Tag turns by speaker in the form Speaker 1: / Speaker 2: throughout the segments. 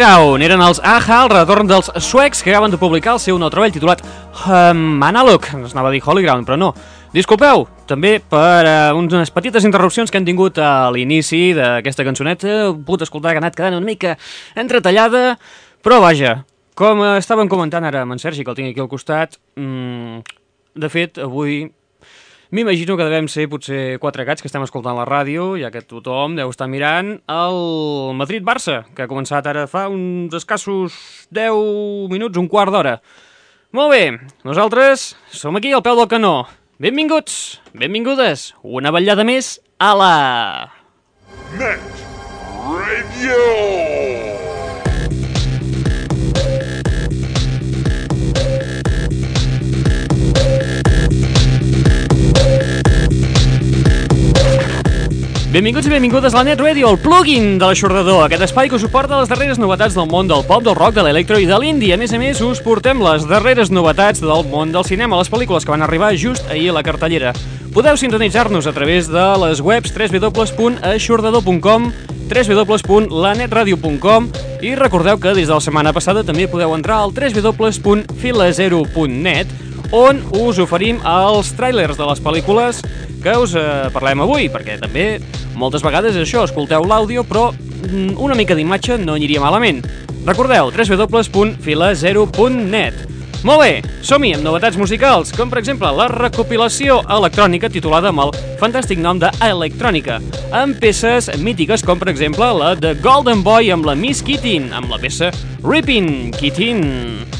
Speaker 1: Holy Ground
Speaker 2: eren els AHA, el retorn dels suecs que acaben de publicar el seu nou treball titulat um, Analog. Es anava a dir Holy Ground, però no. Disculpeu, també per uh, unes petites interrupcions que han tingut a l'inici d'aquesta cançoneta. He pogut escoltar que ha anat quedant una mica entretallada, però vaja, com estàvem comentant ara amb en Sergi, que el tinc aquí al costat, mm, de fet, avui M'imagino que devem ser potser quatre gats que estem escoltant la ràdio, ja que tothom deu estar mirant el Madrid-Barça, que ha començat ara fa uns escassos 10 minuts, un quart d'hora. Molt bé, nosaltres som aquí al peu del canó. Benvinguts, benvingudes, una vetllada més a la...
Speaker 3: Net Radio.
Speaker 2: Benvinguts i benvingudes a la Net Radio, el plugin de l'aixordador, aquest espai que us suporta les darreres novetats del món del pop, del rock, de l'electro i de l'indie. A més a més, us portem les darreres novetats del món del cinema, les pel·lícules que van arribar just ahir a la cartellera. Podeu sintonitzar-nos a través de les webs www.aixordador.com www.lanetradio.com i recordeu que des de la setmana passada també podeu entrar al www.filazero.net on us oferim els tràilers de les pel·lícules que us eh, parlem avui, perquè també moltes vegades això, escolteu l'àudio, però mm, una mica d'imatge no aniria malament. Recordeu, www.filazero.net Molt bé, som-hi amb novetats musicals, com per exemple la recopilació electrònica titulada amb el fantàstic nom de Electrònica, amb peces mítiques com per exemple la de Golden Boy amb la Miss Keating, amb la peça Rippin' Keating.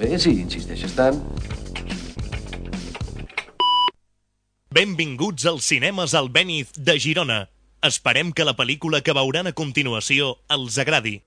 Speaker 4: Bé, si insisteixes tant.
Speaker 5: Benvinguts als cinemes al Bèniz de Girona. Esperem que la pel·lícula que veuran a continuació els agradi.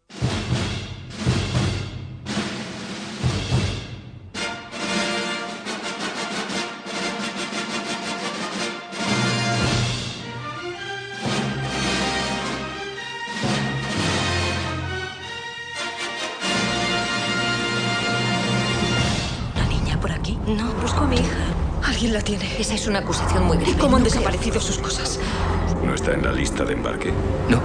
Speaker 6: Tiene.
Speaker 7: Esa es una acusación muy grave.
Speaker 6: ¿Cómo han
Speaker 7: No creo-
Speaker 6: desaparecido sus cosas?
Speaker 3: ¿No está en la lista de embarque?
Speaker 4: No.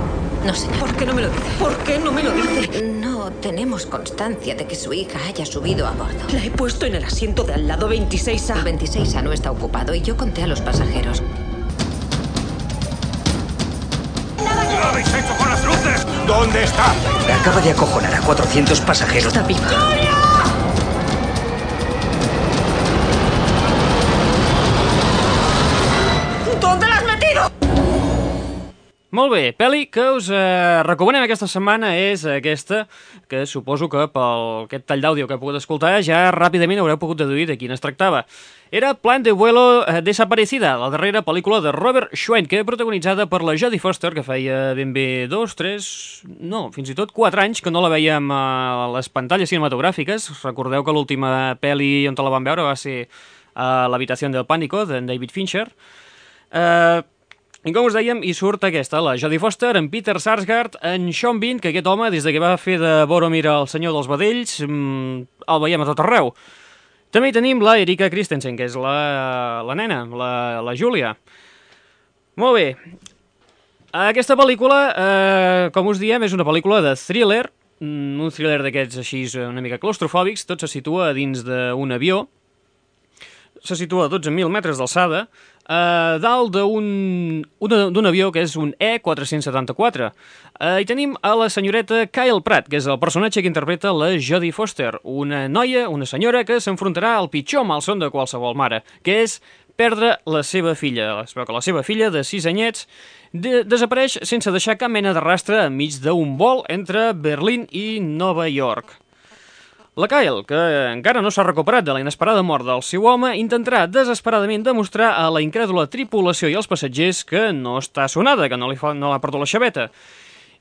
Speaker 7: No, señor.
Speaker 6: ¿Por qué no me lo dice? ¿Por qué no me lo dice?
Speaker 7: No tenemos constancia de que su hija haya subido a bordo.
Speaker 6: La he puesto en el asiento de al lado 26A.
Speaker 7: El 26A no está ocupado y yo conté a los pasajeros.
Speaker 3: ¿Qué habéis hecho con las luces? ¿Dónde está?
Speaker 8: Acaba de acojonar a 400 pasajeros.
Speaker 6: Está viva.
Speaker 2: Molt bé, pel·li que us eh, recomanem aquesta setmana és aquesta, que suposo que pel aquest tall d'àudio que he pogut escoltar ja ràpidament haureu pogut deduir de quina es tractava. Era Plan de vuelo eh, desaparecida, la darrera pel·lícula de Robert Schwenke, protagonitzada per la Jodie Foster, que feia ben bé dos, tres, no, fins i tot quatre anys que no la veiem a les pantalles cinematogràfiques. Recordeu que l'última pel·li on la vam veure va ser a l'habitació del pànico, de David Fincher. Eh... I com us dèiem, hi surt aquesta, la Jodie Foster, en Peter Sarsgaard, en Sean Bean, que aquest home, des de que va fer de Boromir el senyor dels vedells, mmm, el veiem a tot arreu. També hi tenim la Erika Christensen, que és la, la nena, la, la Júlia. Molt bé. Aquesta pel·lícula, eh, com us diem, és una pel·lícula de thriller, mm, un thriller d'aquests així una mica claustrofòbics, tot se situa dins d'un avió, se situa a 12.000 metres d'alçada, eh, dalt d'un avió que és un E474. Eh, hi tenim a la senyoreta Kyle Pratt, que és el personatge que interpreta la Jodie Foster, una noia, una senyora que s'enfrontarà al pitjor malson de qualsevol mare, que és perdre la seva filla. Es veu que la seva filla, de 6 anyets, de desapareix sense deixar cap mena de rastre enmig d'un vol entre Berlín i Nova York. La Kyle, que encara no s'ha recuperat de la inesperada mort del seu home, intentarà desesperadament demostrar a la incrèdula tripulació i als passatgers que no està sonada, que no li fa, no l'ha perdut la xaveta.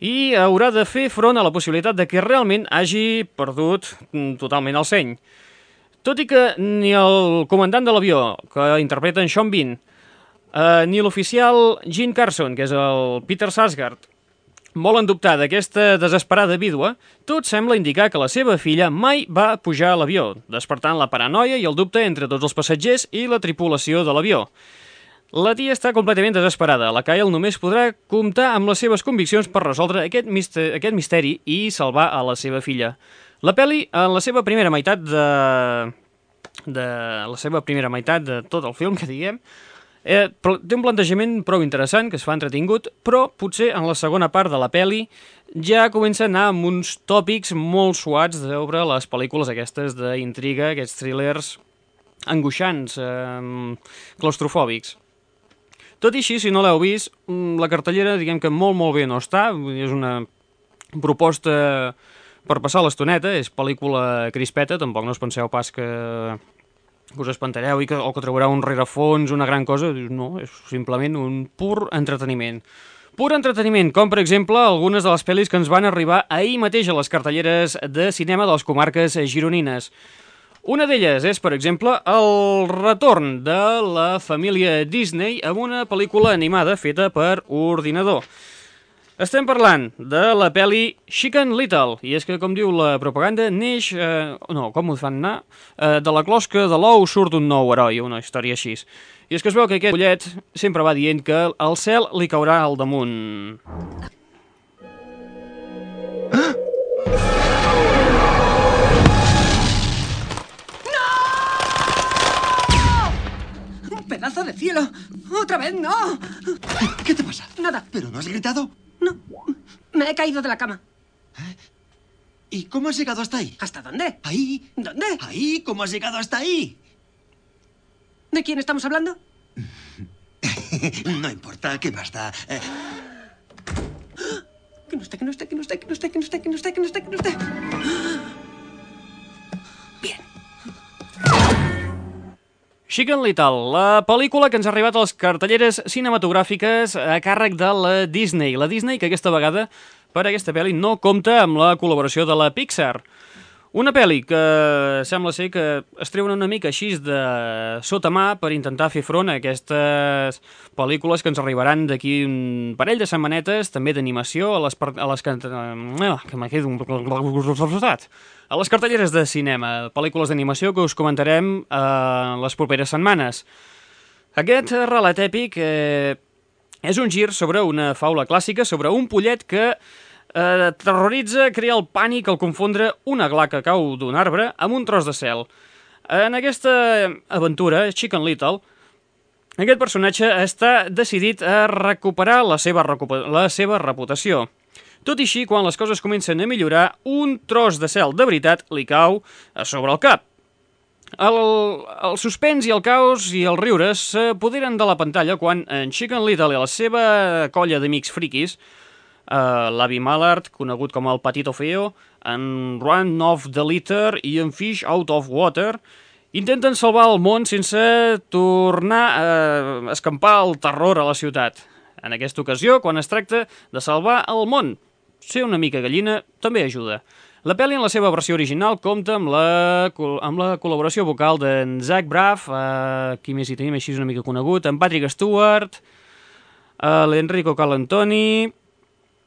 Speaker 2: I haurà de fer front a la possibilitat de que realment hagi perdut totalment el seny. Tot i que ni el comandant de l'avió, que interpreta en Sean Bean, eh, ni l'oficial Gene Carson, que és el Peter Sarsgaard, volen dubtar d'aquesta desesperada vídua, tot sembla indicar que la seva filla mai va pujar a l'avió, despertant la paranoia i el dubte entre tots els passatgers i la tripulació de l'avió. La tia està completament desesperada. La Kyle només podrà comptar amb les seves conviccions per resoldre aquest, mister aquest misteri i salvar a la seva filla. La pel·li, en la seva primera meitat de... de la seva primera meitat de tot el film, que diguem, Eh, té un plantejament prou interessant, que es fa entretingut, però potser en la segona part de la peli ja comença a anar amb uns tòpics molt suats sobre les pel·lícules aquestes d'intriga, aquests thrillers angoixants, eh, claustrofòbics. Tot i així, si no l'heu vist, mm, la cartellera, diguem que molt, molt bé no està, és una proposta per passar l'estoneta, és pel·lícula crispeta, tampoc no us penseu pas que us espantareu i que, o que trobareu un rerefons, una gran cosa, no, és simplement un pur entreteniment. Pur entreteniment, com per exemple algunes de les pel·lis que ens van arribar ahir mateix a les cartelleres de cinema de les comarques gironines. Una d'elles és, per exemple, el retorn de la família Disney amb una pel·lícula animada feta per ordinador. Estem parlant de la pel·li Chicken Little, i és que, com diu la propaganda, neix, eh, no, com ho fan anar, eh, de la closca de l'ou surt un nou heroi, una història així. I és que es veu que aquest ullet sempre va dient que el cel li caurà al damunt.
Speaker 9: ¡No! ¡Un pedazo de cielo! ¡Otra vez no!
Speaker 10: ¿Qué te pasa?
Speaker 9: Nada.
Speaker 10: ¿Pero no has gritado?
Speaker 9: No. Me he caído de la cama.
Speaker 10: ¿Y cómo has llegado hasta ahí?
Speaker 9: ¿Hasta dónde?
Speaker 10: Ahí.
Speaker 9: ¿Dónde?
Speaker 10: Ahí. ¿Cómo has llegado hasta ahí?
Speaker 9: ¿De quién estamos hablando?
Speaker 10: no importa, ¿qué más da? Eh,
Speaker 9: Que no esté, que no esté, que no esté, que no esté, que no esté, que no esté, que no esté, que no esté.
Speaker 2: Chicken Little, la pel·lícula que ens ha arribat a les cartelleres cinematogràfiques a càrrec de la Disney. La Disney que aquesta vegada per aquesta pel·li no compta amb la col·laboració de la Pixar. Una pel·li que sembla ser que es treuen una mica així de sota mà per intentar fer front a aquestes pel·lícules que ens arribaran d'aquí un parell de setmanetes, també d'animació, a les, a les que... Uh, que quedo un... A les cartelleres de cinema, pel·lícules d'animació que us comentarem eh, les properes setmanes. Aquest relat èpic eh, és un gir sobre una faula clàssica, sobre un pollet que eh, terroritza, crea el pànic al confondre una gla que cau d'un arbre amb un tros de cel. En aquesta aventura, Chicken Little, aquest personatge està decidit a recuperar la seva, la seva reputació. Tot i així, quan les coses comencen a millorar, un tros de cel de veritat li cau a sobre el cap. El, el suspens i el caos i els riures s'apoderen de la pantalla quan en Chicken Little i la seva colla d'amics friquis, eh, l'avi Mallard, conegut com el Patito Feo, en Run of the Litter i en Fish Out of Water, intenten salvar el món sense tornar a escampar el terror a la ciutat. En aquesta ocasió, quan es tracta de salvar el món, ser una mica gallina també ajuda. La pel·li en la seva versió original compta amb la, amb la col·laboració vocal d'en Zach Braff, eh, qui més hi tenim així una mica conegut, en Patrick Stewart, eh, l'Enrico Calantoni,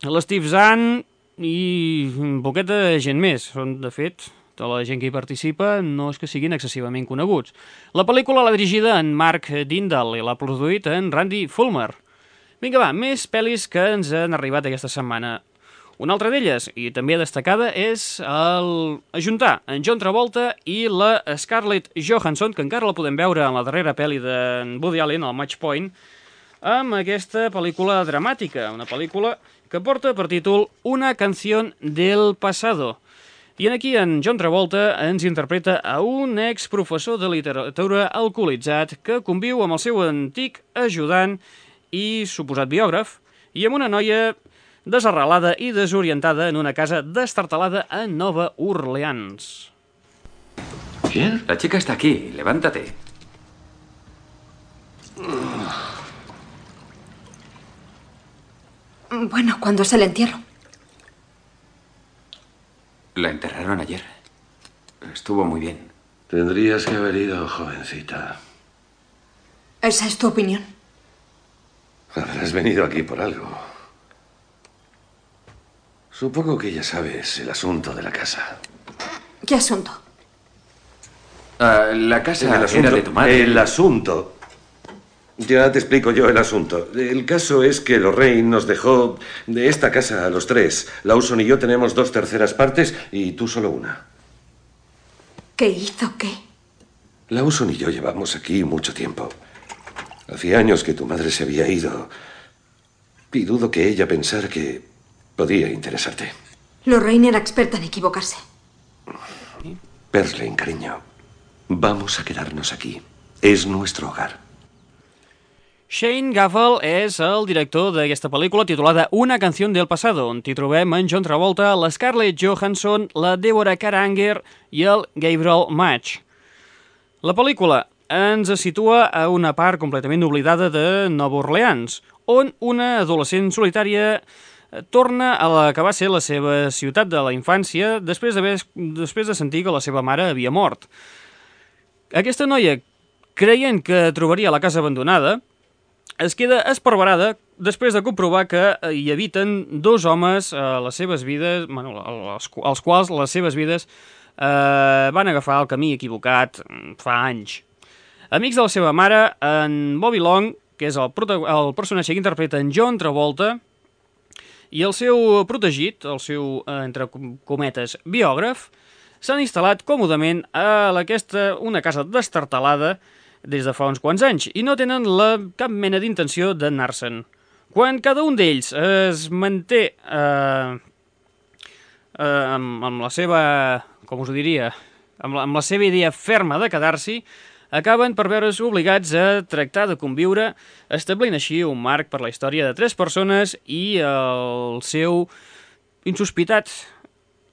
Speaker 2: l'Steve Zahn i un poquet de gent més. Són, de fet, tota la gent que hi participa no és que siguin excessivament coneguts. La pel·lícula l'ha dirigida en Mark Dindal i l'ha produït en Randy Fulmer. Vinga, va, més pel·lis que ens han arribat aquesta setmana. Una altra d'elles, i també destacada, és el ajuntar en John Travolta i la Scarlett Johansson, que encara la podem veure en la darrera pel·li d'en Woody Allen, el Match Point, amb aquesta pel·lícula dramàtica, una pel·lícula que porta per títol Una canción del pasado. I en aquí en John Travolta ens interpreta a un exprofessor de literatura alcoholitzat que conviu amb el seu antic ajudant i suposat biògraf i amb una noia desarrelada i desorientada en una casa destartalada a Nova Orleans.
Speaker 11: ¿Quién? La chica está aquí. Levántate.
Speaker 7: Bueno, ¿cuándo es el entierro?
Speaker 11: La enterraron ayer. Estuvo muy bien.
Speaker 4: Tendrías que haber ido, jovencita.
Speaker 7: ¿Esa es tu opinión?
Speaker 4: Habrás venido aquí por algo. Supongo que ya sabes el asunto de la casa.
Speaker 7: ¿Qué asunto?
Speaker 11: Ah, la casa
Speaker 4: el asunto,
Speaker 11: era de tu madre.
Speaker 4: El asunto. Ya te explico yo el asunto. El caso es que Lorraine nos dejó de esta casa a los tres. Lawson y yo tenemos dos terceras partes y tú solo una.
Speaker 7: ¿Qué hizo qué?
Speaker 4: Lawson y yo llevamos aquí mucho tiempo. Hacía años que tu madre se había ido. Y dudo que ella pensara que podía interesarte.
Speaker 7: Lorraine era experta en equivocarse.
Speaker 4: Persley, cariño. Vamos a quedarnos aquí. Es nuestro hogar.
Speaker 2: Shane Gaffel és el director d'aquesta pel·lícula titulada Una canció del pasado, on hi trobem en John Travolta, la Scarlett Johansson, la Deborah Karanger i el Gabriel Match. La pel·lícula ens situa a una part completament oblidada de Nova Orleans, on una adolescent solitària torna a la que va ser la seva ciutat de la infància després, després de sentir que la seva mare havia mort. Aquesta noia, creient que trobaria la casa abandonada, es queda esparverada després de comprovar que hi habiten dos homes a les seves vides, bueno, als, als quals les seves vides eh, van agafar el camí equivocat fa anys. Amics de la seva mare, en Bobby Long, que és el, el personatge que interpreta en John Travolta, i el seu protegit, el seu, eh, entre cometes, biògraf, s'han instal·lat còmodament a aquesta, una casa destartalada des de fa uns quants anys i no tenen la, cap mena d'intenció d'anar-se'n. Quan cada un d'ells es manté eh, eh, amb, amb la seva, com us ho diria, amb la, amb la seva idea ferma de quedar-s'hi, acaben per veure's obligats a tractar de conviure, establint així un marc per la història de tres persones i el seu insospitat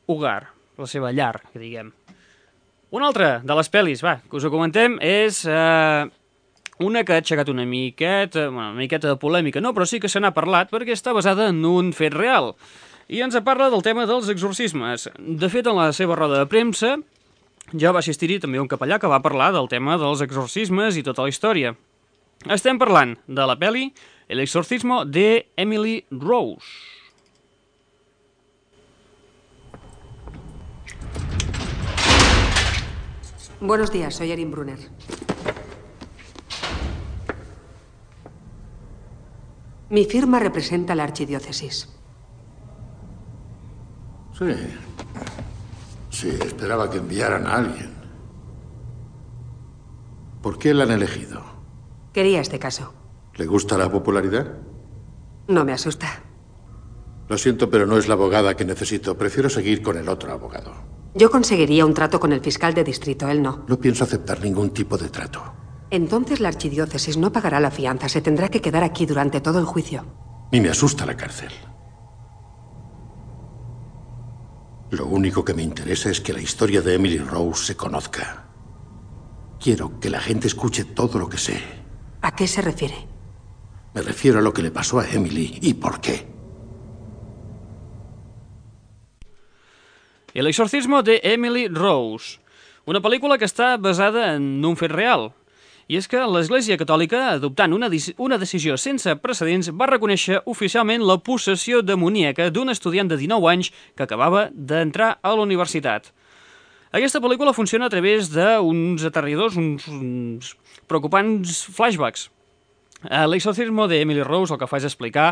Speaker 2: hogar, la seva llar, diguem. Una altra de les pel·lis, va, que us ho comentem, és eh, una que ha aixecat una miqueta, una miqueta de polèmica, no, però sí que se n'ha parlat perquè està basada en un fet real. I ens parla del tema dels exorcismes. De fet, en la seva roda de premsa ja va assistir-hi també un capellà que va parlar del tema dels exorcismes i tota la història. Estem parlant de la pel·li El exorcismo de Emily Rose.
Speaker 12: Buenos días, soy Erin Brunner. Mi firma representa la archidiócesis.
Speaker 13: Sí. Sí, esperaba que enviaran a alguien. ¿Por qué la han elegido?
Speaker 12: Quería este caso.
Speaker 13: ¿Le gusta la popularidad?
Speaker 12: No me asusta.
Speaker 13: Lo siento, pero no es la abogada que necesito. Prefiero seguir con el otro abogado.
Speaker 12: Yo conseguiría un trato con el fiscal de distrito, él no.
Speaker 13: No pienso aceptar ningún tipo de trato.
Speaker 12: Entonces la archidiócesis no pagará la fianza. Se tendrá que quedar aquí durante todo el juicio.
Speaker 13: Ni me asusta la cárcel. Lo único que me interesa es que la historia de Emily Rose se conozca. Quiero que la gente escuche todo lo que sé.
Speaker 12: ¿A qué se refiere?
Speaker 13: Me refiero a lo que le pasó a Emily y por qué.
Speaker 2: El exorcismo de Emily Rose, una pel·lícula que està basada en un fet real. I és que l'Església Catòlica, adoptant una, una decisió sense precedents, va reconèixer oficialment la possessió demoníaca d'un estudiant de 19 anys que acabava d'entrar a la universitat. Aquesta pel·lícula funciona a través d'uns aterridors, uns, uns preocupants flashbacks. L'exorcismo de Emily Rose el que fa és explicar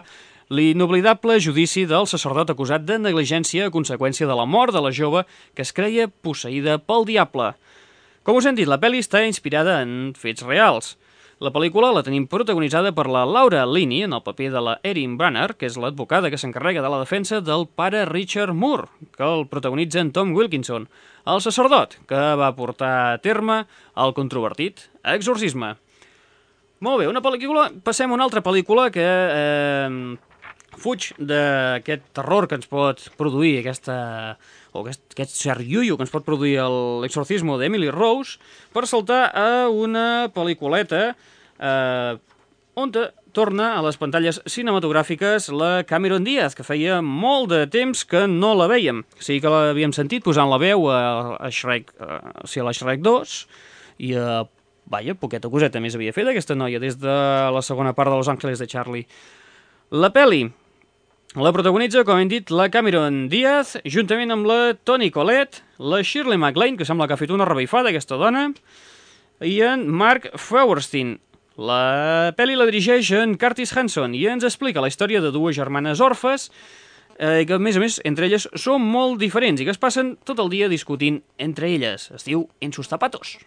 Speaker 2: l'inoblidable judici del sacerdot acusat de negligència a conseqüència de la mort de la jove que es creia posseïda pel diable. Com us hem dit, la pel·li està inspirada en fets reals. La pel·lícula la tenim protagonitzada per la Laura Linney en el paper de la Erin Branner, que és l'advocada que s'encarrega de la defensa del pare Richard Moore, que el protagonitza en Tom Wilkinson, el sacerdot que va portar a terme el controvertit exorcisme. Molt bé, una pel·lícula... Passem a una altra pel·lícula que eh, fuig d'aquest terror que ens pot produir aquesta o aquest, aquest cert iuio que ens pot produir l'exorcismo d'Emily Rose per saltar a una pel·lículeta eh, on torna a les pantalles cinematogràfiques la Cameron Diaz, que feia molt de temps que no la veiem. Sí que l'havíem sentit posant la veu a, a Shrek, a, o sigui, a la Shrek 2 i a Vaja, poqueta coseta més havia fet aquesta noia des de la segona part de Los Angeles de Charlie. La peli la protagonitza, com hem dit, la Cameron Diaz, juntament amb la Toni Collette, la Shirley MacLaine, que sembla que ha fet una rebeifada, aquesta dona, i en Mark Feuerstein. La pel·li la dirigeix en Curtis Hanson i ens explica la història de dues germanes orfes eh, que, a més a més, entre elles són molt diferents i que es passen tot el dia discutint entre elles. Es diu En sus zapatos.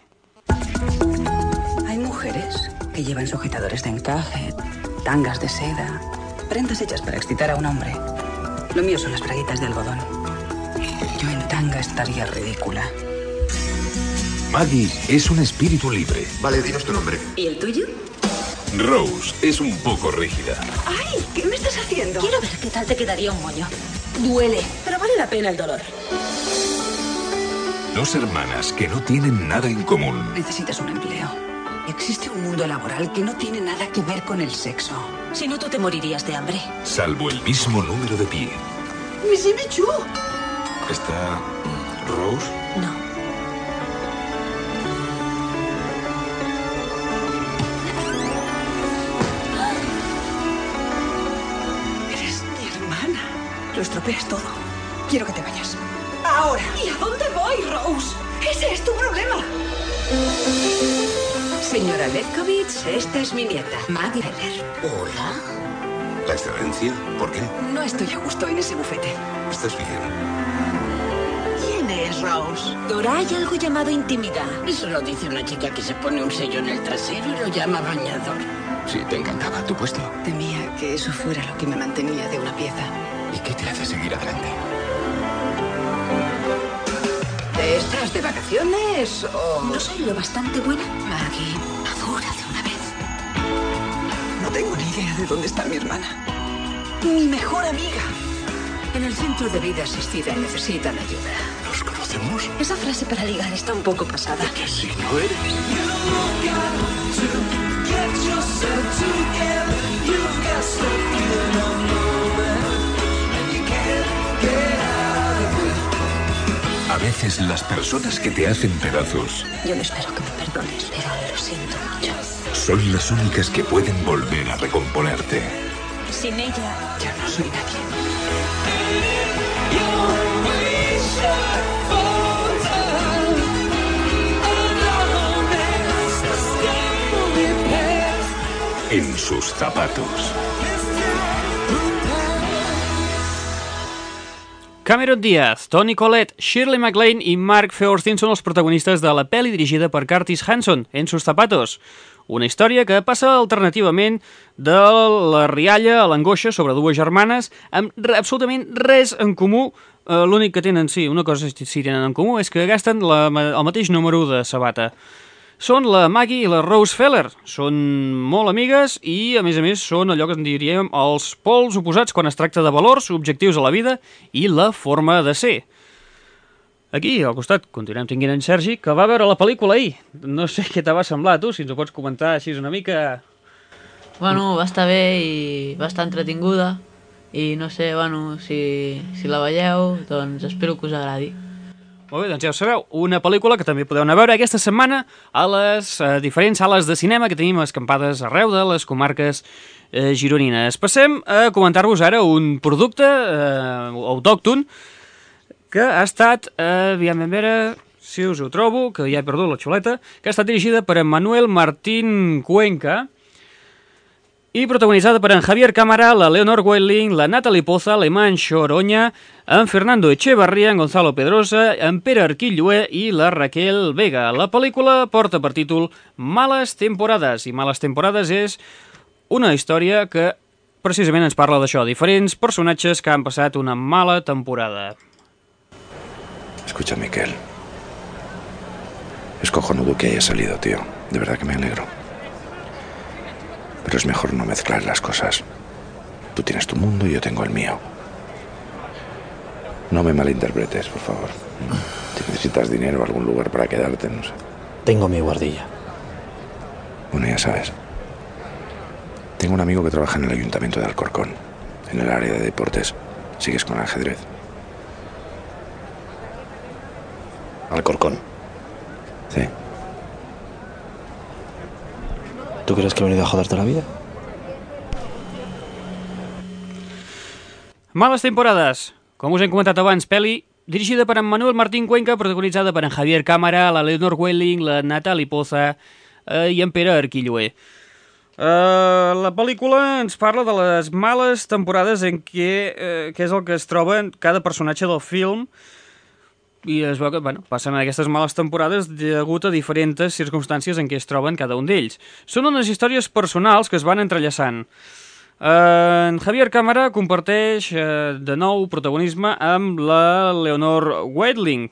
Speaker 14: Hay mujeres que llevan sujetadores de encaje, tangas de seda, prendas hechas para excitar a un hombre. Lo mío son las braguitas de algodón. Yo en tanga estaría ridícula.
Speaker 15: Maggie es un espíritu libre.
Speaker 10: Vale, dinos tu nombre.
Speaker 6: ¿Y el tuyo?
Speaker 15: Rose es un poco rígida.
Speaker 6: ¡Ay! ¿Qué me estás haciendo? Quiero ver qué tal te quedaría un moño. Duele, pero vale la pena el dolor.
Speaker 15: Dos hermanas que no tienen nada en común.
Speaker 14: Necesitas un empleo. Existe un mundo laboral que no tiene nada que ver con el sexo.
Speaker 6: Si no, tú te morirías de hambre.
Speaker 15: Salvo el mismo número de pie.
Speaker 6: ¡Missy Michu!
Speaker 15: ¿Está Rose?
Speaker 6: No.
Speaker 14: Eres mi hermana. Lo estropeas todo. Quiero que te vayas.
Speaker 6: ¡Ahora! ¿Y a dónde voy, Rose? ¡Ese es tu problema!
Speaker 12: Señora Lefkovitz, esta es mi nieta, Maggie.
Speaker 6: Hola.
Speaker 15: ¿La excelencia? ¿Por qué?
Speaker 14: No estoy a gusto en ese bufete.
Speaker 15: ¿Estás bien?
Speaker 6: ¿Quién
Speaker 16: Miss Rose?
Speaker 6: Dora, hay algo llamado intimidad.
Speaker 16: Eso lo dice una chica que se pone un sello en el trasero y lo llama bañador.
Speaker 15: Sí, te encantaba tu puesto.
Speaker 14: Temía que eso fuera lo que me mantenía de una pieza.
Speaker 15: ¿Y qué te hace seguir adelante?
Speaker 14: ¿Estás de vacaciones o...?
Speaker 6: ¿No soy lo bastante buena?
Speaker 14: Maggie,
Speaker 6: Madura de una vez.
Speaker 14: no tengo ni idea de dónde está mi hermana. Mi mejor amiga. En el centro de vida asistida necesitan ayuda.
Speaker 15: ¿Nos conocemos?
Speaker 6: Esa frase para ligar está un poco pasada.
Speaker 15: Que si no eres. A veces las personas que te hacen pedazos
Speaker 6: Yo no espero que me perdones, pero lo siento mucho.
Speaker 15: son las únicas que pueden volver a recomponerte.
Speaker 6: Sin ella,
Speaker 14: Ya no soy nadie.
Speaker 15: En sus zapatos.
Speaker 2: Cameron Diaz, Tony Collette, Shirley MacLaine i Mark Feuerstein són els protagonistes de la pel·li dirigida per Curtis Hanson, En sus zapatos. Una història que passa alternativament de la rialla a l'angoixa sobre dues germanes amb absolutament res en comú. Eh, L'únic que tenen, sí, una cosa sí tenen en comú és que gasten la, el mateix número de sabata. Són la Maggie i la Rose Feller. Són molt amigues i, a més a més, són allò que en diríem els pols oposats quan es tracta de valors, objectius a la vida i la forma de ser. Aquí, al costat, continuem tinguent en Sergi, que va veure la pel·lícula ahir. No sé què te va semblar, tu, si ens ho pots comentar així una mica...
Speaker 17: Bueno, va estar bé i va estar entretinguda i no sé, bueno, si, si la veieu, doncs espero que us agradi.
Speaker 2: Molt bé, doncs ja ho sabeu, una pel·lícula que també podeu anar a veure aquesta setmana a les eh, diferents sales de cinema que tenim escampades arreu de les comarques eh, gironines. Passem a comentar-vos ara un producte eh, autòcton que ha estat, eh, aviam a veure si us ho trobo, que ja he perdut la xuleta, que ha estat dirigida per Manuel Martín Cuenca, i protagonitzada per en Javier Cámara, la Leonor Welling, la Natalie Poza, l'Eman Xoroña, en Fernando Echevarría, en Gonzalo Pedrosa, en Pere Arquilloé i la Raquel Vega. La pel·lícula porta per títol Males temporades, i Males temporades és una història que precisament ens parla d'això, diferents personatges que han passat una mala temporada.
Speaker 18: Escucha, Miquel. Es cojonudo que haya salido, tío. De verdad que me alegro. Pero es mejor no mezclar las cosas. Tú tienes tu mundo y yo tengo el mío. No me malinterpretes, por favor. Si necesitas dinero o algún lugar para quedarte, no sé.
Speaker 19: Tengo mi guardilla.
Speaker 18: Bueno, ya sabes. Tengo un amigo que trabaja en el ayuntamiento de Alcorcón, en el área de deportes. ¿Sigues con el ajedrez?
Speaker 19: Alcorcón.
Speaker 18: Sí.
Speaker 19: ¿Tú crees que he venido a joderte la vida?
Speaker 2: Males temporades. Com us hem comentat abans, pel·li dirigida per en Manuel Martín Cuenca, protagonitzada per en Javier Cámara, la Leonor Welling, la Natalie Poza eh, i en Pere Arquilloé. Uh, la pel·lícula ens parla de les males temporades en què, uh, què és el que es troba en cada personatge del film i es veu que bueno, passen aquestes males temporades degut a diferents circumstàncies en què es troben cada un d'ells. Són unes històries personals que es van entrellaçant. Uh, en Javier Cámara comparteix uh, de nou protagonisme amb la Leonor Wedling,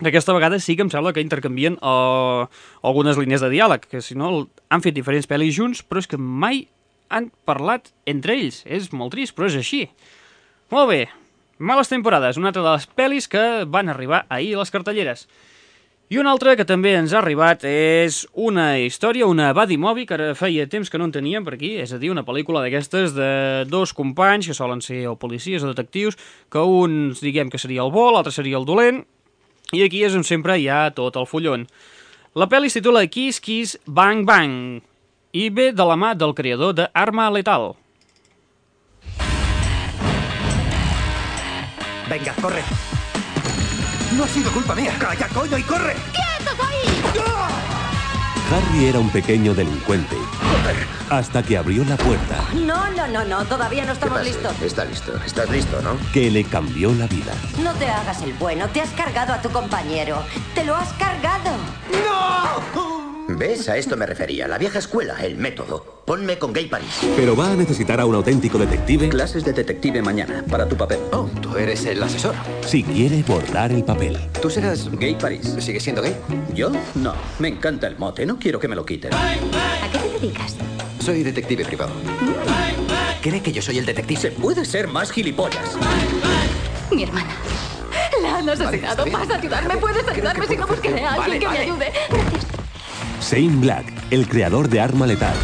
Speaker 2: que aquesta vegada sí que em sembla que intercanvien uh, algunes línies de diàleg, que si no han fet diferents pel·lis junts, però és que mai han parlat entre ells. És molt trist, però és així. Molt bé, Males temporades, una altra de les pel·lis que van arribar ahir a les cartelleres. I una altra que també ens ha arribat és una història, una buddy movie, que ara feia temps que no en teníem per aquí, és a dir, una pel·lícula d'aquestes de dos companys, que solen ser o policies o detectius, que un diguem que seria el bo, l'altre seria el dolent, i aquí és on sempre hi ha tot el fullon. La pel·li es titula Kiss Kiss Bang Bang, i ve de la mà del creador de Arma Letal.
Speaker 8: Venga, corre. No ha sido culpa mía. Calla, coño, y corre.
Speaker 20: ¡Quietos ahí! Harry era un pequeño delincuente. Hasta que abrió la puerta,
Speaker 7: No, no, no, no, todavía no estamos listos.
Speaker 21: Está listo. Estás listo, ¿no?
Speaker 20: que le cambió la vida.
Speaker 7: No te hagas el bueno, te has cargado a tu compañero. ¡Te lo has cargado!
Speaker 21: ¿Ves? A esto me refería. La vieja escuela, el método. Ponme con Gay Paris.
Speaker 20: Pero va a necesitar a un auténtico detective
Speaker 8: Clases de detective mañana, para tu papel.
Speaker 21: Oh, tú eres el asesor.
Speaker 20: si quiere borrar el papel.
Speaker 8: Tú serás Gay Paris. ¿Sigues siendo gay? ¿Yo? No. Me encanta el mote. No quiero que me lo quiten.
Speaker 7: ¿A qué te dedicas?
Speaker 21: Soy detective privado. ¿Cree que yo soy el detective?
Speaker 8: Se puede ser más gilipollas.
Speaker 6: Mi hermana. La han asesinado.
Speaker 21: bien.
Speaker 6: ¿Vas a ayudarme? ¿Puedes ayudarme? Si no, buscaré a alguien
Speaker 21: Vale,
Speaker 6: que
Speaker 21: vale.
Speaker 6: me ayude. Gracias.
Speaker 20: Shane Black, el creador de Arma Letal,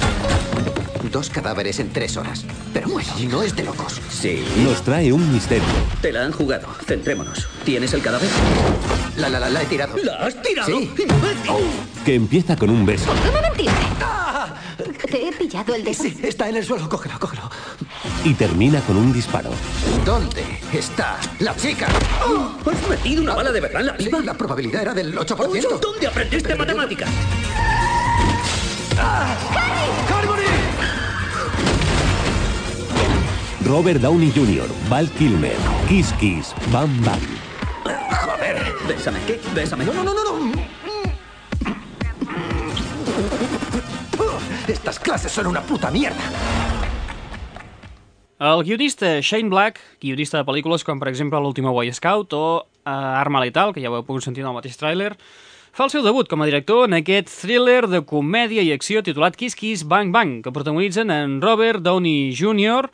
Speaker 21: Dos cadáveres en tres horas. Pero bueno, no es de locos.
Speaker 8: Sí.
Speaker 20: nos trae un misterio.
Speaker 8: Te la han jugado. Centrémonos. ¿Tienes el cadáver?
Speaker 21: La, la, la, la he tirado.
Speaker 8: ¿La has tirado?
Speaker 21: Sí.
Speaker 20: que empieza con un beso
Speaker 6: ¿Por qué me mentiste? Te he pillado el dedo.
Speaker 21: Sí, está en el suelo. Cógelo, cógelo.
Speaker 20: y termina con un disparo.
Speaker 21: ¿Dónde está la chica?
Speaker 8: ¿Has metido una bala de verdad en la pipa?
Speaker 21: La probabilidad era del 8%.
Speaker 8: ¿Dónde aprendiste matemáticas?
Speaker 20: Robert Downey Jr., Val Kilmer, Kiss Kiss, Bam Bam.
Speaker 8: Joder. Bésame. ¿Qué? Bésame. No, no, no, no. no.
Speaker 21: Estas clases son una puta mierda.
Speaker 2: El guionista Shane Black, guionista de pel·lícules com per exemple l'última Boy Scout o uh, Arma Letal, que ja ho heu pogut sentir en el mateix tràiler, fa el seu debut com a director en aquest thriller de comèdia i acció titulat Kiss Kiss Bang Bang, que protagonitzen en Robert Downey Jr.,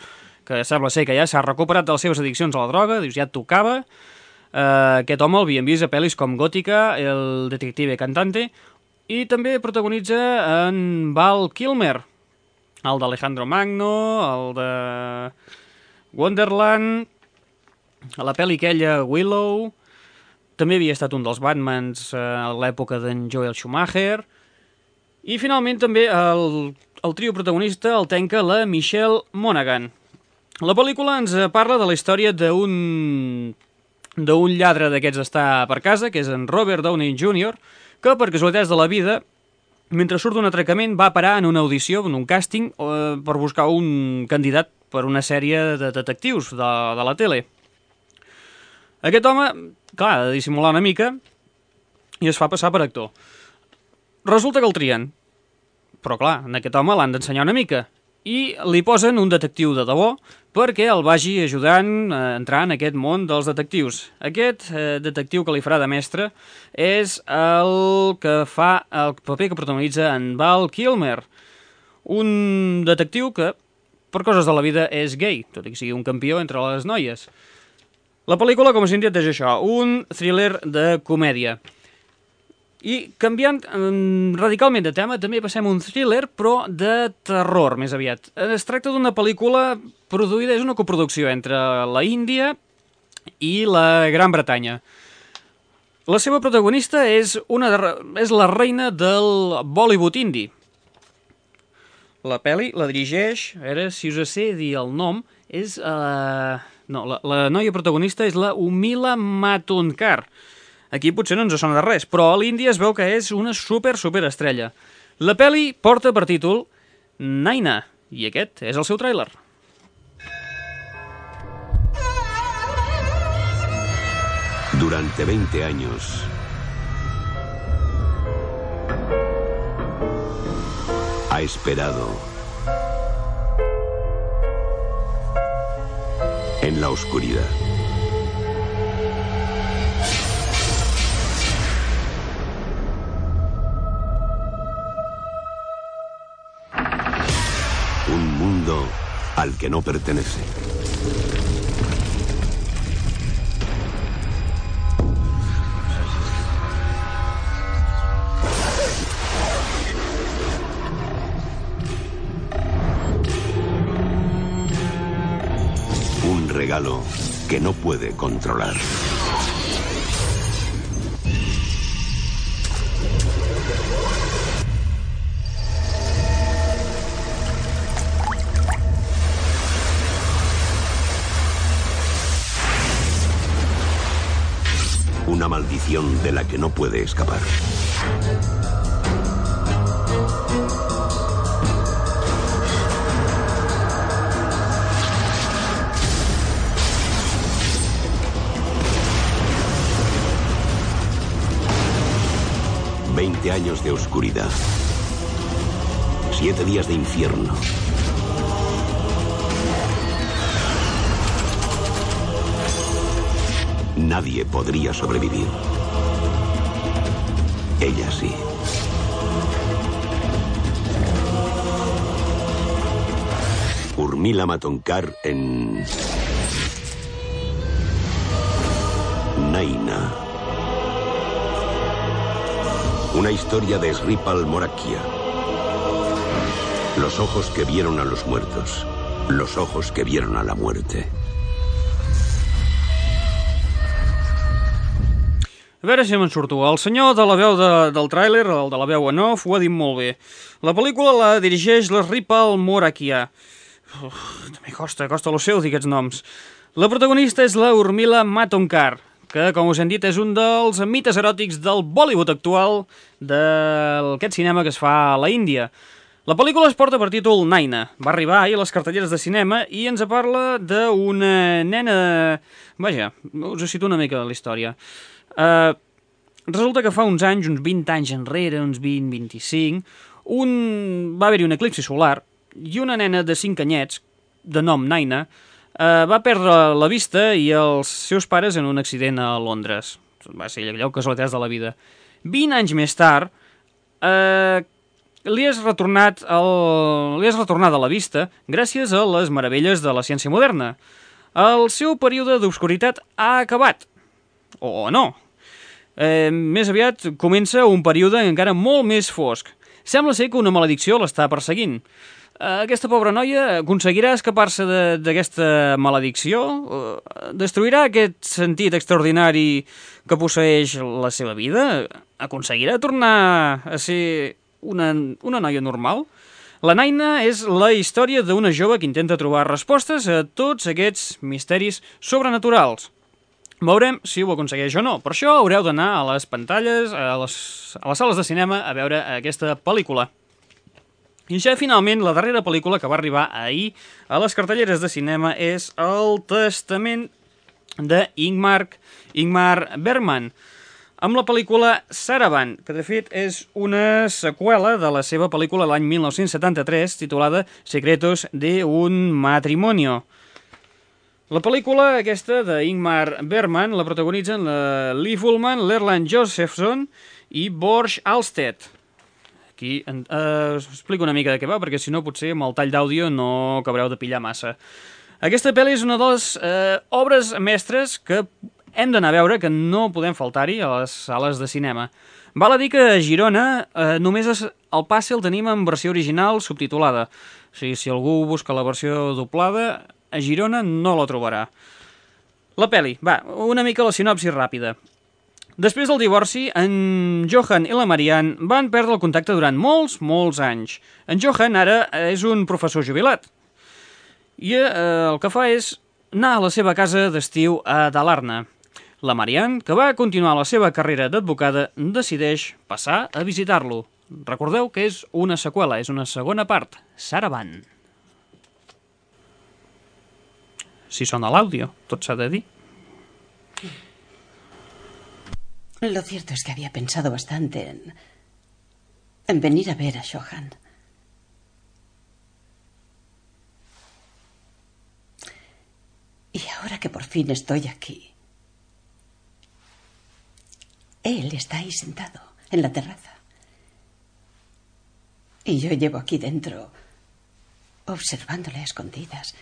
Speaker 2: que sembla ser que ja s'ha recuperat de les seves addiccions a la droga, dius, ja et tocava. Uh, aquest home el havíem vist a pel·lis com Gótica, El detective cantante, i també protagonitza en Val Kilmer, el d'Alejandro Magno, el de Wonderland, a la pel·li aquella Willow, també havia estat un dels Batmans eh, a l'època d'en Joel Schumacher, i finalment també el, el trio protagonista el tenca la Michelle Monaghan. La pel·lícula ens eh, parla de la història d'un d'un lladre d'aquests està per casa, que és en Robert Downey Jr., que per casualitats de la vida mentre surt d'un atracament va parar en una audició, en un càsting, eh, per buscar un candidat per una sèrie de detectius de, de la tele. Aquest home, clar, ha de dissimular una mica i es fa passar per actor. Resulta que el trien, però clar, en aquest home l'han d'ensenyar una mica i li posen un detectiu de debò perquè el vagi ajudant a entrar en aquest món dels detectius. Aquest eh, detectiu que li farà de mestre és el que fa el paper que protagonitza en Val Kilmer, un detectiu que, per coses de la vida, és gay, tot i que sigui un campió entre les noies. La pel·lícula, com us he dit, és això, un thriller de comèdia. I canviant mm, radicalment de tema, també passem un thriller, però de terror, més aviat. Es tracta d'una pel·lícula produïda, és una coproducció entre la Índia i la Gran Bretanya. La seva protagonista és, una de, és la reina del Bollywood indi. La pel·li la dirigeix, a veure si us sé dir el nom, és... Uh, no, la, la noia protagonista és la Umila Matondkar. Aquí potser no ens sona de res, però a l'Índia es veu que és una super, super estrella. La pel·li porta per títol Naina, i aquest és el seu tràiler.
Speaker 15: Durante 20 años, ha esperado la oscuridad. Un mundo al que no pertenece. Que no puede controlar. Una maldición de la que no puede escapar.
Speaker 22: Veinte años de oscuridad. Siete días de infierno. Nadie podría sobrevivir. Ella sí. Urmila Matonkar en... Naina. Una historia de Sripal Morakia. Los ojos que vieron a los muertos. Los ojos que vieron a la muerte.
Speaker 2: A veure si me'n surto. El senyor de la veu de, del tràiler, el de la veu en off, ho ha dit molt bé. La pel·lícula la dirigeix l'Sripal Morakia. Uf, també costa, costa lo seu dir aquests noms. La protagonista és la Urmila Matondkar, que, com us hem dit, és un dels mites eròtics del Bollywood actual d'aquest cinema que es fa a la Índia. La pel·lícula es porta per títol Naina. Va arribar ahir a les cartelleres de cinema i ens parla d'una nena... Vaja, us cito una mica la història. Uh, resulta que fa uns anys, uns 20 anys enrere, uns 20-25, un... va haver-hi un eclipsi solar i una nena de 5 anyets, de nom Naina, uh, va perdre la vista i els seus pares en un accident a Londres. Va ser allò casualitats de la vida. 20 anys més tard, eh, li has retornat el... li has retornat a la vista gràcies a les meravelles de la ciència moderna. El seu període d'obscuritat ha acabat. O no. Eh, més aviat comença un període encara molt més fosc. Sembla ser que una maledicció l'està perseguint. Eh, aquesta pobra noia aconseguirà escapar-se d'aquesta maledicció? Eh, destruirà aquest sentit extraordinari que posseix la seva vida? Aconseguirà tornar a ser una, una noia normal? La Naina és la història d'una jove que intenta trobar respostes a tots aquests misteris sobrenaturals. Veurem si ho aconsegueix o no. Per això haureu d'anar a les pantalles, a les, a les sales de cinema, a veure aquesta pel·lícula. I ja finalment la darrera pel·lícula que va arribar ahir a les cartelleres de cinema és El testament de Ingmar, Ingmar Bergman, amb la pel·lícula Saravan, que de fet és una seqüela de la seva pel·lícula l'any 1973 titulada Secretos de un matrimonio. La pel·lícula aquesta d'Ingmar Bergman la protagonitzen la Lee Fullman, l'Erland Josephson i Borsch Alstedt. Aquí eh, us explico una mica de què va, perquè si no potser amb el tall d'àudio no acabareu de pillar massa. Aquesta pel·li és una de les eh, obres mestres que hem d'anar a veure, que no podem faltar-hi a les sales de cinema. Val a dir que a Girona eh, només es, el passe el tenim en versió original subtitulada. O sigui, si algú busca la versió doblada, a Girona no la trobarà. La peli, va, una mica la sinopsi ràpida. Després del divorci, en Johan i la Marianne van perdre el contacte durant molts, molts anys. En Johan ara és un professor jubilat. I eh, el que fa és anar a la seva casa d'estiu a Dalarna. La Marianne, que va continuar la seva carrera d'advocada, decideix passar a visitar-lo. Recordeu que és una seqüela, és una segona part, Saravan. Si sona l'àudio, tot s'ha de dir.
Speaker 16: Lo cierto es que había pensado bastante en, en venir a ver a Johan. Y ahora que por fin estoy aquí, él está ahí sentado en la terraza. Y yo llevo aquí dentro observándole a escondidas,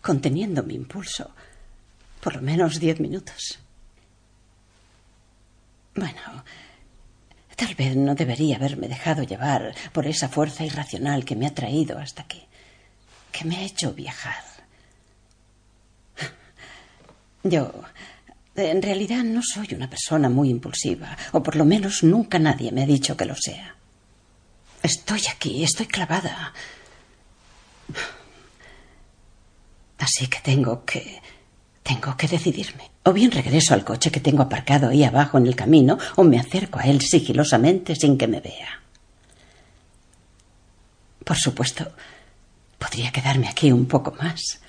Speaker 16: conteniendo mi impulso por lo menos diez minutos. Bueno, tal vez no debería haberme dejado llevar por esa fuerza irracional que me ha traído hasta aquí, que me ha hecho viajar. Yo, en realidad, no soy una persona muy impulsiva, o por lo menos nunca nadie me ha dicho que lo sea. Estoy aquí, estoy clavada. Así que tengo que... Tengo que decidirme. O bien regreso al coche que tengo aparcado ahí abajo en el camino, o me acerco a él sigilosamente sin que me vea. Por supuesto, podría quedarme aquí un poco más.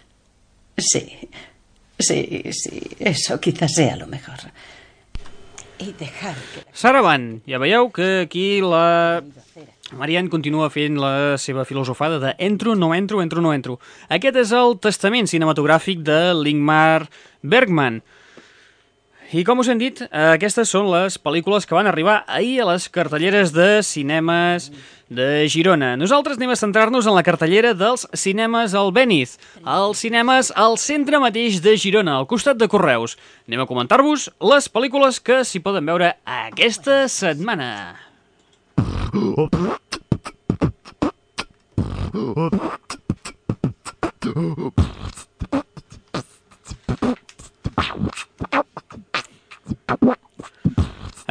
Speaker 16: Sí, sí, sí, eso quizás sea lo mejor. y dejar que...
Speaker 21: Saravan, ja veieu que aquí la Marianne continua fent la seva filosofada de entro, no entro, entro, no entro. Aquest és el testament cinematogràfic de l'Ingmar Bergman. I com us hem dit, aquestes són les pel·lícules que van arribar ahir a les cartelleres de cinemes de Girona. Nosaltres anem a centrar-nos en la cartellera dels cinemes al Beniz, els cinemes al centre mateix de Girona, al costat de Correus. Anem a comentar-vos les pel·lícules que s'hi poden veure aquesta setmana.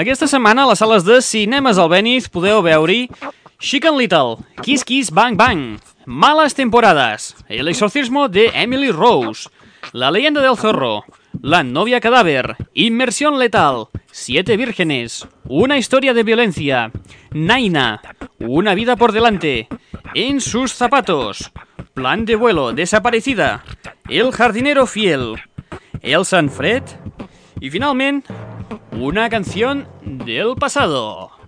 Speaker 21: Aquesta setmana a les sales de cinemes al Beniz podeu veure-hi Chicken Little, Kiss Kiss Bang Bang, Malas Temporadas, El exorcismo de Emily Rose, La leyenda del zorro, La novia cadáver, Inmersión letal, Siete vírgenes, Una historia de violencia, Naina, Una vida por delante, En sus zapatos, Plan de vuelo, Desaparecida, El jardinero fiel, El Sanfred y finalmente una canción del pasado.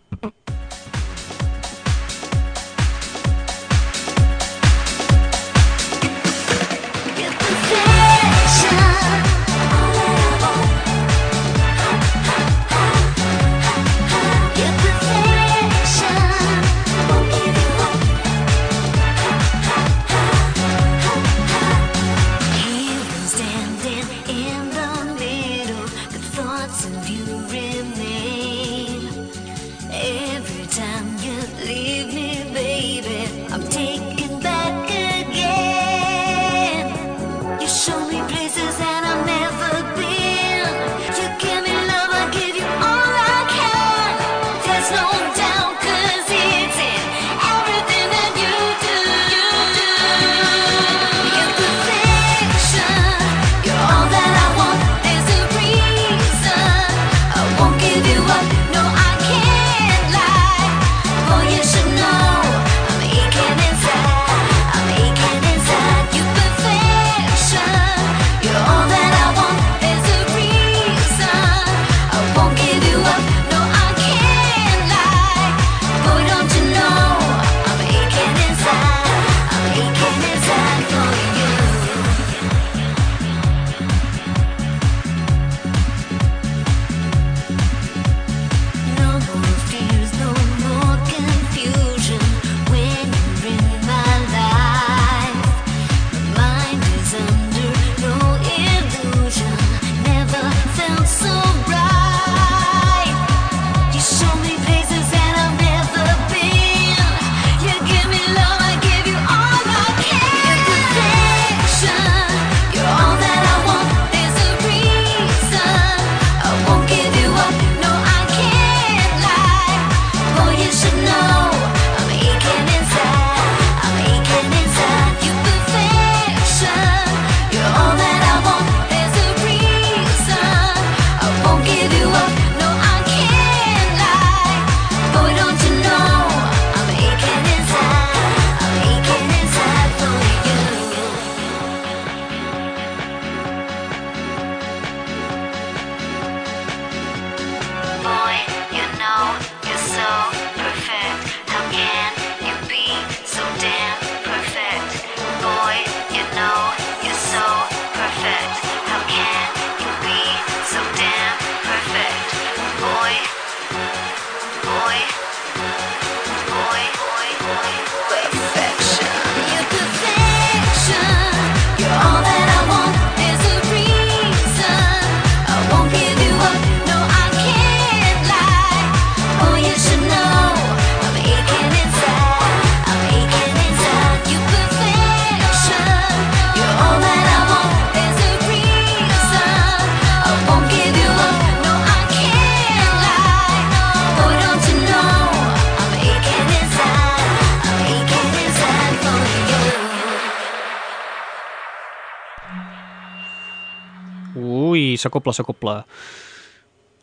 Speaker 21: S'acopla, s'acopla.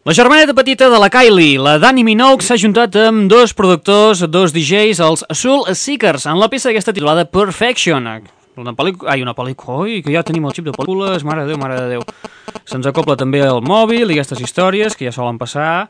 Speaker 21: La germaneta petita de la Kylie, la Dani Minogue, s'ha juntat amb dos productors, dos DJs, els Soul Seekers, en la peça aquesta titulada Perfection.
Speaker 2: una pel·lícula... Ai, una pel·lícula... Ui, que ja tenim el xip de pel·lícules, mare de Déu, mare de Déu. Se'ns acopla també el mòbil i aquestes històries que ja solen passar.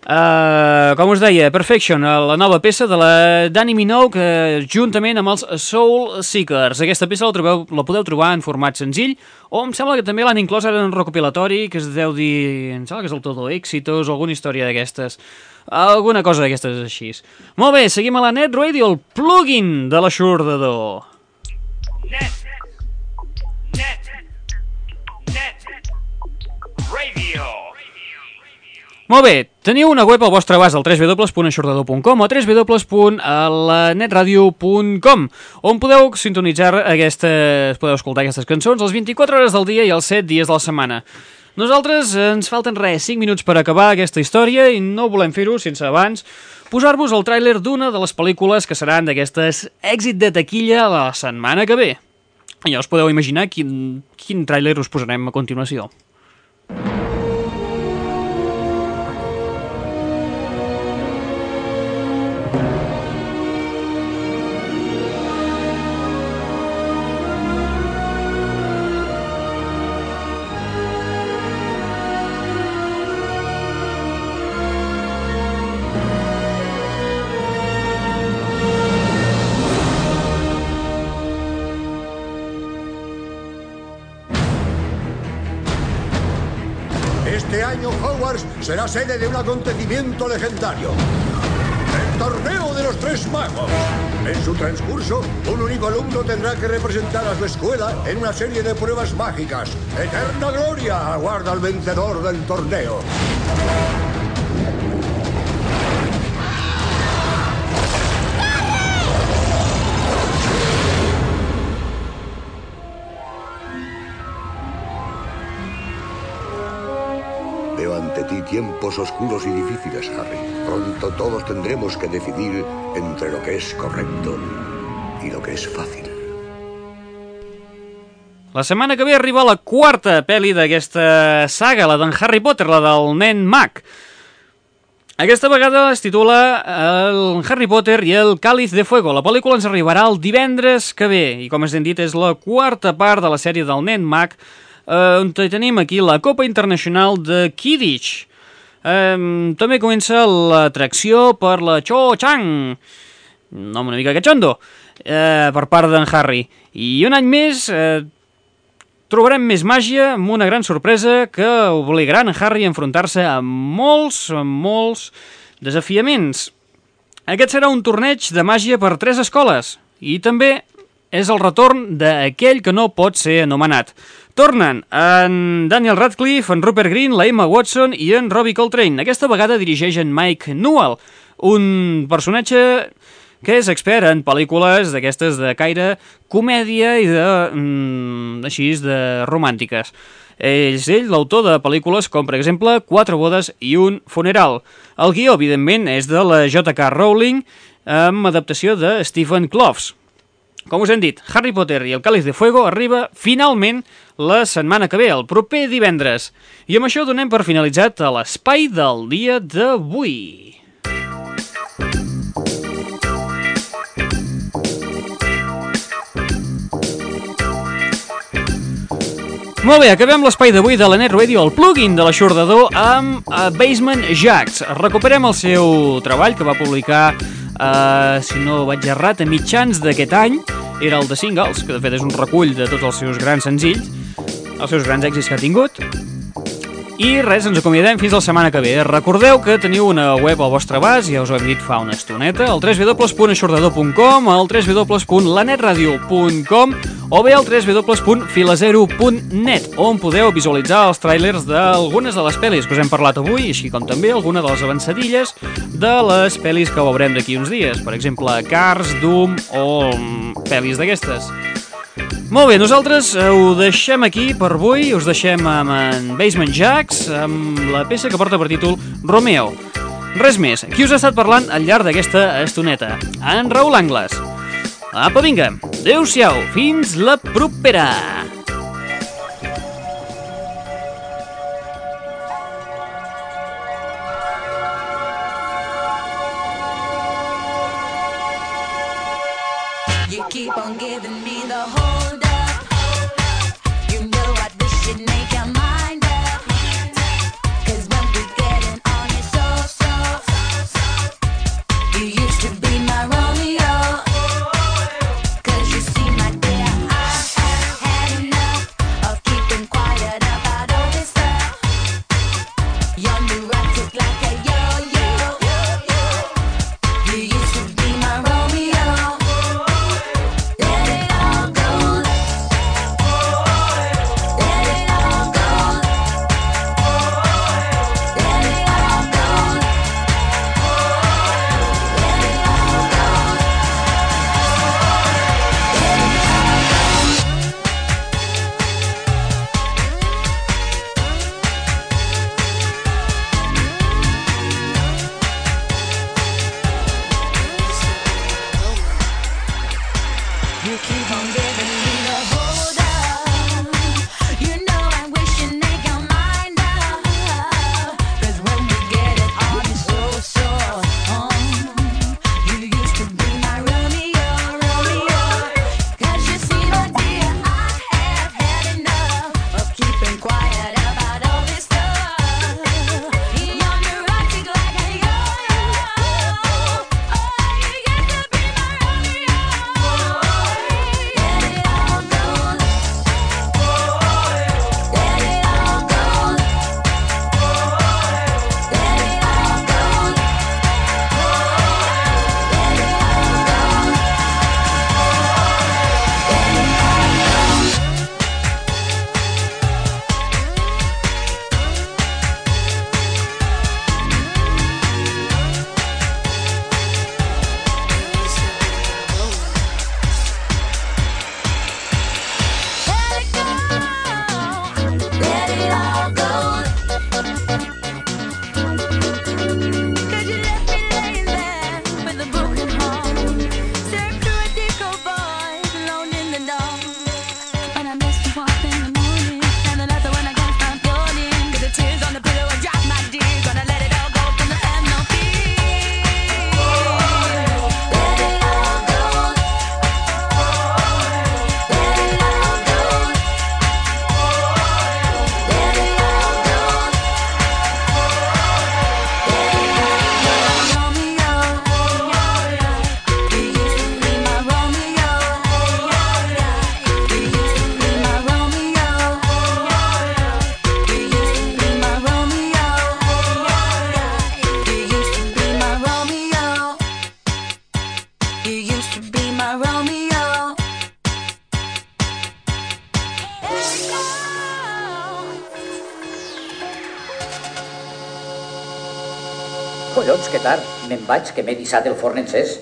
Speaker 2: Uh, com us deia, Perfection, eh, la nova peça de la Dani Minogue uh, juntament amb els Soul Seekers. Aquesta peça la, trobeu, la podeu trobar en format senzill o em sembla que també l'han inclòs ara en un recopilatori que es deu dir... em sembla que és el Todo Éxitos o alguna història d'aquestes. Alguna cosa d'aquestes així. Molt bé, seguim a la Net Radio, el plugin de l'aixordador. Molt bé, teniu una web al vostre abast al www.aixordador.com o www.lanetradio.com on podeu sintonitzar aquestes, podeu escoltar aquestes cançons les 24 hores del dia i els 7 dies de la setmana. Nosaltres ens falten res, 5 minuts per acabar aquesta història i no volem fer-ho sense abans posar-vos el tràiler d'una de les pel·lícules que seran d'aquestes èxit de taquilla la setmana que ve. Ja us podeu imaginar quin, quin tràiler us posarem a continuació.
Speaker 23: Sede de un acontecimiento legendario. El torneo de los tres magos. En su transcurso, un único alumno tendrá que representar a su escuela en una serie de pruebas mágicas. Eterna gloria aguarda al vencedor del torneo.
Speaker 24: Ante ti tiempos oscuros y difíciles, Harry. Pronto todos tendremos que decidir entre lo que es correcto y lo que es fácil.
Speaker 2: La setmana que ve arriba la quarta pel·li d'aquesta saga, la d'en Harry Potter, la del nen mag. Aquesta vegada es titula el Harry Potter i el Cáliz de Fuego. La pel·lícula ens arribarà el divendres que ve i com hem dit és la quarta part de la sèrie del nen mag eh, on tenim aquí la Copa Internacional de Quidditch. Eh, també comença l'atracció per la Cho Chang, nom una mica catxondo, eh, per part d'en Harry. I un any més eh, trobarem més màgia amb una gran sorpresa que obligarà en Harry a enfrontar-se a molts, a molts desafiaments. Aquest serà un torneig de màgia per tres escoles i també és el retorn d'aquell que no pot ser anomenat. Tornen en Daniel Radcliffe, en Rupert Green, la Emma Watson i en Robbie Coltrane. Aquesta vegada dirigeix en Mike Newell, un personatge que és expert en pel·lícules d'aquestes de caire comèdia i de... Mm, així, de romàntiques. És ell l'autor de pel·lícules com, per exemple, Quatre bodes i un funeral. El guió, evidentment, és de la J.K. Rowling amb adaptació de Stephen Kloves. Com us hem dit, Harry Potter i el Cáliz de Fuego arriba finalment la setmana que ve, el proper divendres. I amb això donem per finalitzat l'espai del dia d'avui. Molt bé, acabem l'espai d'avui de la Net Radio, el plugin de l'aixordador amb uh, Basement Jacks. Recuperem el seu treball que va publicar, uh, si no vaig errat, a mitjans d'aquest any. Era el de Singles, que de fet és un recull de tots els seus grans senzills, els seus grans èxits que ha tingut. I res, ens acomiadem fins la setmana que ve. Recordeu que teniu una web al vostre abast, ja us ho hem dit fa una estoneta, el www.aixordador.com, el www.lanetradio.com o bé el www.filazero.net, on podeu visualitzar els trailers d'algunes de les pel·lis que us hem parlat avui, així com també alguna de les avançadilles de les pel·lis que veurem d'aquí uns dies. Per exemple, Cars, Doom o mm, pel·lis d'aquestes. Molt bé, nosaltres ho deixem aquí per avui, us deixem amb en Basement Jacks, amb la peça que porta per títol Romeo. Res més, qui us ha estat parlant al llarg d'aquesta estoneta? En Raül Angles. Apa, vinga, adeu-siau, fins la propera!
Speaker 25: Vaig, que m'he dissat el forn encès.